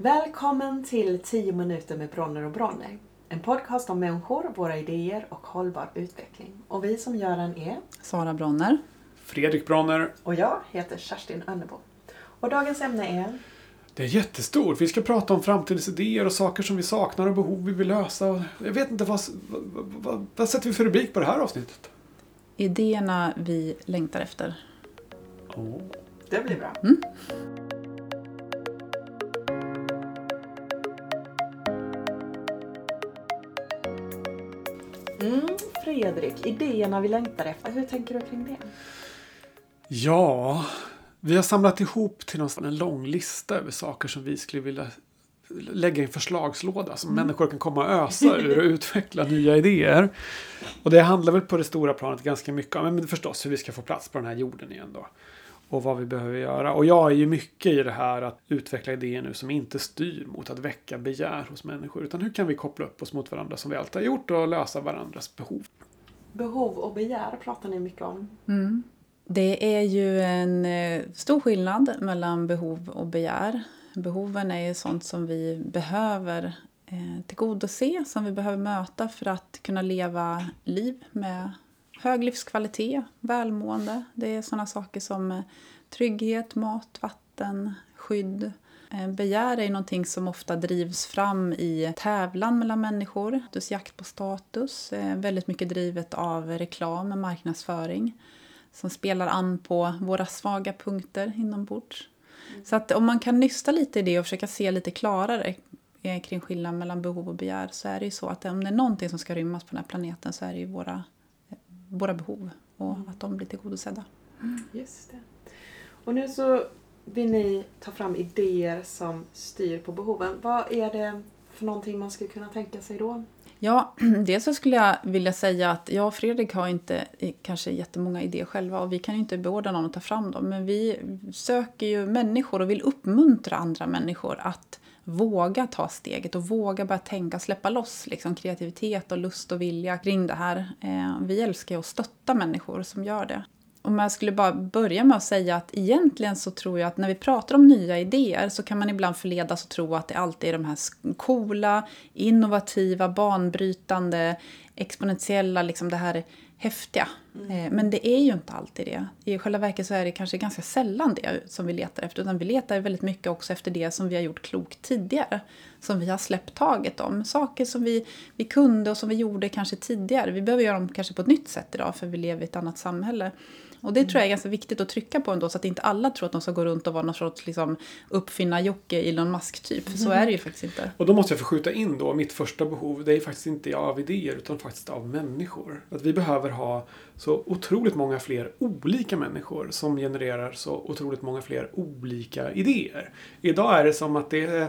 Välkommen till 10 minuter med Bronner och Bronner. En podcast om människor, våra idéer och hållbar utveckling. Och vi som gör den är Sara Bronner. Fredrik Bronner. och jag heter Kerstin Önnebo. Och dagens ämne är Det är jättestort. Vi ska prata om framtidens idéer och saker som vi saknar och behov vi vill lösa. Jag vet inte, vad, vad, vad, vad sätter vi för rubrik på det här avsnittet? Idéerna vi längtar efter. Oh. Det blir bra. Mm, Fredrik, idéerna vi längtar efter. Hur tänker du kring det? Ja, vi har samlat ihop till någon, en lång lista över saker som vi skulle vilja lägga i en förslagslåda som människor kan komma och ösa ur och utveckla nya idéer. Och det handlar väl på det stora planet ganska mycket om men förstås hur vi ska få plats på den här jorden igen då. Och vad vi behöver göra. Och jag är ju mycket i det här att utveckla idéer nu som inte styr mot att väcka begär hos människor. Utan hur kan vi koppla upp oss mot varandra som vi alltid har gjort och lösa varandras behov. Behov och begär pratar ni mycket om. Mm. Det är ju en eh, stor skillnad mellan behov och begär. Behoven är ju sånt som vi behöver eh, tillgodose, som vi behöver möta för att kunna leva liv med hög livskvalitet, välmående. Det är sådana saker som eh, trygghet, mat, vatten, skydd. Eh, Begär är någonting som ofta drivs fram i tävlan mellan människor. Jakt på status, eh, väldigt mycket drivet av reklam och marknadsföring som spelar an på våra svaga punkter inombords. Så att om man kan nysta lite i det och försöka se lite klarare eh, kring skillnaden mellan behov och begär så är det ju så att om det är någonting som ska rymmas på den här planeten så är det ju våra, våra behov och att de blir tillgodosedda. Just det. Och nu så vill ni ta fram idéer som styr på behoven. Vad är det för någonting man skulle kunna tänka sig då? Ja, dels så skulle jag vilja säga att jag och Fredrik har inte kanske jättemånga idéer själva och vi kan ju inte beordra någon att ta fram dem. Men vi söker ju människor och vill uppmuntra andra människor att våga ta steget och våga börja tänka, släppa loss liksom, kreativitet och lust och vilja kring det här. Eh, vi älskar ju att stötta människor som gör det. Om jag skulle bara börja med att säga att egentligen så tror jag att när vi pratar om nya idéer så kan man ibland förledas att tro att det alltid är de här coola, innovativa, banbrytande, exponentiella, liksom det här häftiga. Eh, Men det är ju inte alltid det. I själva verket så är det kanske ganska sällan det som vi letar efter. Utan vi letar väldigt mycket också efter det som vi har gjort klokt tidigare. Som vi har släppt taget om. Saker som vi, vi kunde och som vi gjorde kanske tidigare. Vi behöver göra dem kanske på ett nytt sätt idag för vi lever i ett annat samhälle. Och det tror jag är ganska viktigt att trycka på ändå så att inte alla tror att de ska gå runt och vara någon sorts liksom, uppfinnar-Jocke, Elon Musk-typ. För så är det ju faktiskt inte. Och då måste jag få skjuta in då mitt första behov. Det är faktiskt inte av idéer utan faktiskt av människor. Att vi behöver ha så otroligt många fler olika människor som genererar så otroligt många fler olika idéer. Idag är det som att det är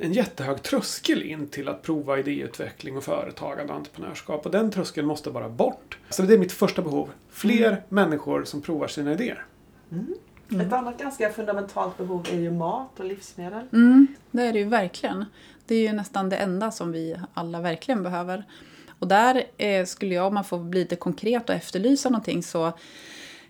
en jättehög tröskel in till att prova idéutveckling och företagande och entreprenörskap. Och den tröskeln måste bara bort. Så det är mitt första behov. Fler människor som provar sina idéer. Ett annat ganska fundamentalt behov är ju mat och livsmedel. Mm, det är det ju verkligen. Det är ju nästan det enda som vi alla verkligen behöver. Och där eh, skulle jag, om man får bli lite konkret och efterlysa någonting, så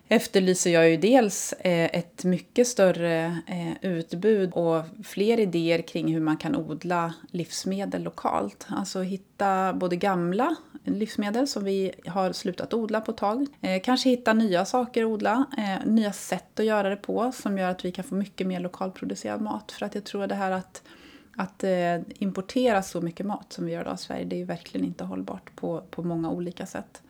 efterlyser jag ju dels eh, ett mycket större eh, utbud och fler idéer kring hur man kan odla livsmedel lokalt. Alltså hitta både gamla livsmedel som vi har slutat odla på ett tag. Eh, kanske hitta nya saker att odla, nya sätt att göra det på som gör att vi kan få mycket mer lokalproducerad mat. För att jag tror det här att att eh, importera så mycket mat som vi gör idag i Sverige, det är ju verkligen inte hållbart på, på många olika sätt.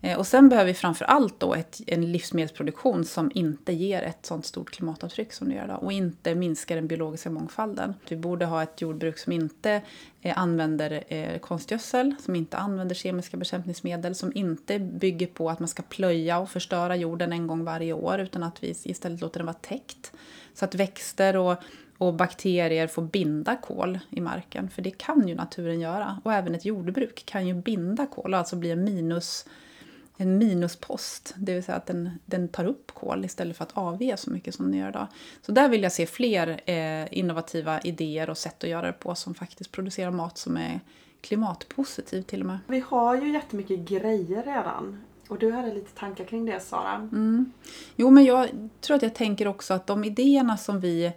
Eh, och sen behöver vi framför allt då ett, en livsmedelsproduktion som inte ger ett sånt stort klimatavtryck som det gör idag och inte minskar den biologiska mångfalden. Vi borde ha ett jordbruk som inte eh, använder eh, konstgödsel, som inte använder kemiska bekämpningsmedel, som inte bygger på att man ska plöja och förstöra jorden en gång varje år utan att vi istället låter den vara täckt. Så att växter och och bakterier får binda kol i marken. För det kan ju naturen göra. Och även ett jordbruk kan ju binda kol alltså bli en, minus, en minuspost. Det vill säga att den, den tar upp kol istället för att avge så mycket som den gör idag. Så där vill jag se fler eh, innovativa idéer och sätt att göra det på som faktiskt producerar mat som är klimatpositiv till och med. Vi har ju jättemycket grejer redan. Och du hade lite tankar kring det Sara. Mm. Jo, men jag tror att jag tänker också att de idéerna som vi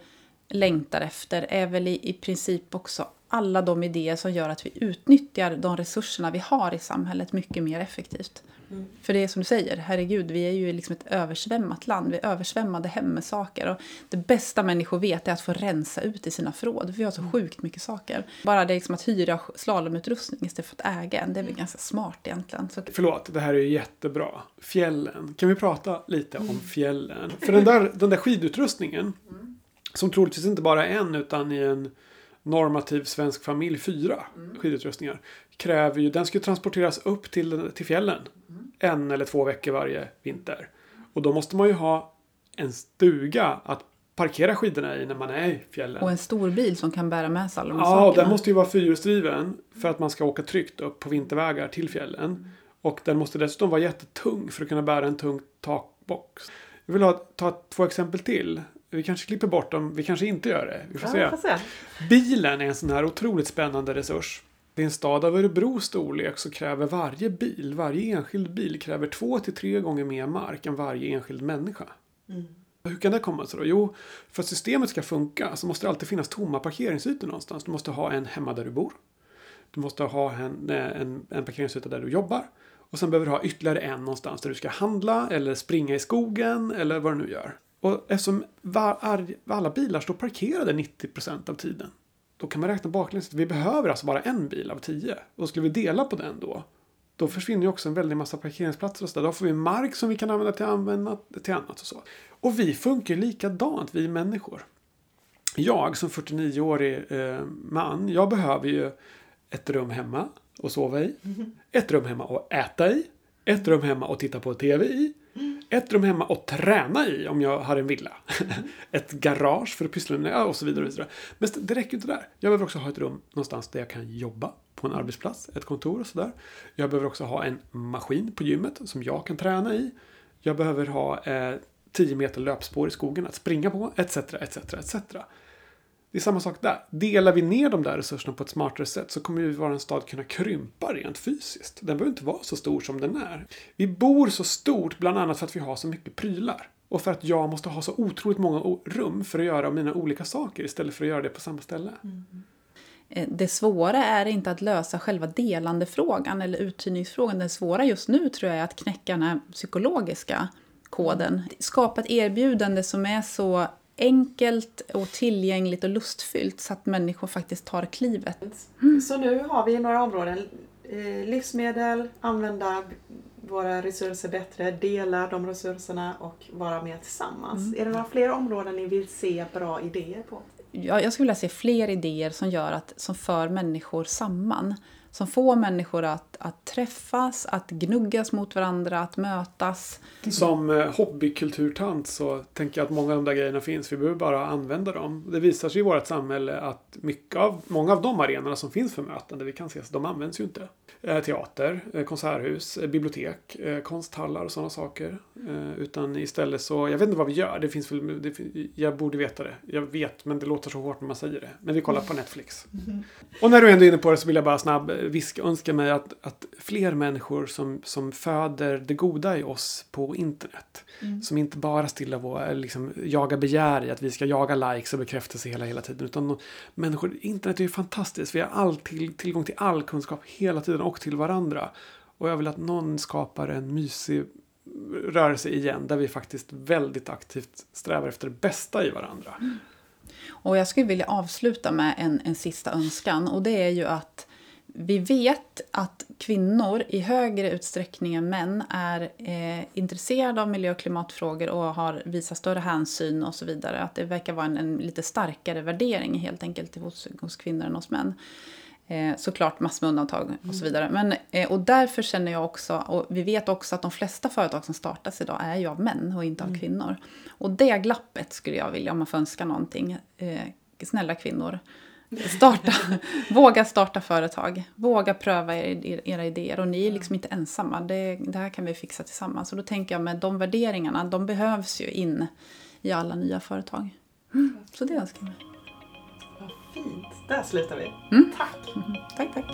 längtar efter är väl i, i princip också alla de idéer som gör att vi utnyttjar de resurserna vi har i samhället mycket mer effektivt. Mm. För det är som du säger, herregud, vi är ju liksom ett översvämmat land. Vi är översvämmade hem med saker. Och det bästa människor vet är att få rensa ut i sina förråd. För vi har så mm. sjukt mycket saker. Bara det liksom att hyra slalomutrustning istället för att äga en, det är väl mm. ganska smart egentligen. Så... Förlåt, det här är jättebra. Fjällen. Kan vi prata lite om fjällen? För den där, den där skidutrustningen, som troligtvis inte bara en utan i en normativ svensk familj, fyra mm. skidutrustningar. Kräver ju, den ska ju transporteras upp till, till fjällen. Mm. En eller två veckor varje vinter. Och då måste man ju ha en stuga att parkera skidorna i när man är i fjällen. Och en stor bil som kan bära med sig alla de Ja, sakerna. den måste ju vara fyrhjulsdriven för att man ska åka tryggt upp på vintervägar till fjällen. Mm. Och den måste dessutom vara jättetung för att kunna bära en tung takbox. Jag vill ha, ta två exempel till. Vi kanske klipper bort dem, vi kanske inte gör det. Vi får, ja, se. se. Bilen är en sån här otroligt spännande resurs. I en stad av Örebros storlek så kräver varje bil, varje enskild bil kräver två till tre gånger mer mark än varje enskild människa. Mm. Hur kan det komma sig då? Jo, för att systemet ska funka så måste det alltid finnas tomma parkeringsytor någonstans. Du måste ha en hemma där du bor. Du måste ha en, en, en parkeringsyta där du jobbar. Och sen behöver du ha ytterligare en någonstans där du ska handla eller springa i skogen eller vad du nu gör. Och eftersom var, alla bilar står parkerade 90% av tiden. Då kan man räkna baklänges. Vi behöver alltså bara en bil av tio. Och skulle vi dela på den då. Då försvinner ju också en väldig massa parkeringsplatser och så där. Då får vi mark som vi kan använda till, använda till annat och så. Och vi funkar likadant, vi människor. Jag som 49-årig eh, man, jag behöver ju ett rum hemma att sova i. Ett rum hemma att äta i. Ett rum hemma att titta på TV i. Ett rum hemma att träna i om jag har en villa. ett garage för att pyssla med och så vidare. Och så vidare. Men det räcker inte där. Jag behöver också ha ett rum någonstans där jag kan jobba på en arbetsplats, ett kontor och sådär. Jag behöver också ha en maskin på gymmet som jag kan träna i. Jag behöver ha eh, 10 meter löpspår i skogen att springa på, etc. etc, etc. Det är samma sak där. Delar vi ner de där resurserna på ett smartare sätt så kommer ju vår stad kunna krympa rent fysiskt. Den behöver inte vara så stor som den är. Vi bor så stort bland annat för att vi har så mycket prylar. Och för att jag måste ha så otroligt många rum för att göra mina olika saker istället för att göra det på samma ställe. Mm. Eh, det svåra är inte att lösa själva delandefrågan eller uthyrningsfrågan. Det svåra just nu tror jag är att knäcka den här psykologiska koden. Skapa ett erbjudande som är så enkelt och tillgängligt och lustfyllt så att människor faktiskt tar klivet. Mm. Så nu har vi några områden. Eh, livsmedel, använda våra resurser bättre, dela de resurserna och vara mer tillsammans. Mm. Är det några fler områden ni vill se bra idéer på? Ja, jag skulle vilja se fler idéer som gör att, som för människor samman som får människor att, att träffas, att gnuggas mot varandra, att mötas. Som eh, hobbykulturtant så tänker jag att många av de där grejerna finns. Vi behöver bara använda dem. Det visar sig i vårt samhälle att mycket av, många av de arenorna som finns för möten, vi kan se, de används ju inte. Eh, teater, eh, konserthus, bibliotek, konsthallar och sådana saker. Utan istället så, jag vet inte vad vi gör. Det finns väl, det, jag borde veta det. Jag vet, men det låter så hårt när man säger det. Men vi kollar på Netflix. Mm. Och när du ändå är inne på det så vill jag bara snabb viska, önska mig att, att fler människor som, som föder det goda i oss på internet. Mm. Som inte bara stillar vår, liksom, jagar begär i att vi ska jaga likes och bekräftelse hela, hela tiden. Utan människor, internet är ju fantastiskt. Vi har all till, tillgång till all kunskap hela tiden och till varandra. Och jag vill att någon skapar en mysig rörelse igen där vi faktiskt väldigt aktivt strävar efter det bästa i varandra. Mm. Och jag skulle vilja avsluta med en, en sista önskan och det är ju att vi vet att kvinnor i högre utsträckning än män är eh, intresserade av miljö och klimatfrågor och har visat större hänsyn och så vidare. Att det verkar vara en, en lite starkare värdering helt enkelt hos, hos kvinnor än hos män. Eh, såklart massor med undantag och så mm. vidare. Men, eh, och därför känner jag också, och vi vet också att de flesta företag som startas idag är ju av män och inte av mm. kvinnor. Och det glappet skulle jag vilja, om man får önska någonting, eh, snälla kvinnor, Starta, våga starta företag. Våga pröva er, era idéer. Och ni är liksom inte ensamma. Det, det här kan vi fixa tillsammans. Och då tänker jag med de värderingarna, de behövs ju in i alla nya företag. Mm. Så det önskar jag mig. Vad fint. Där slutar vi. Mm. Tack. Mm. Tack, tack.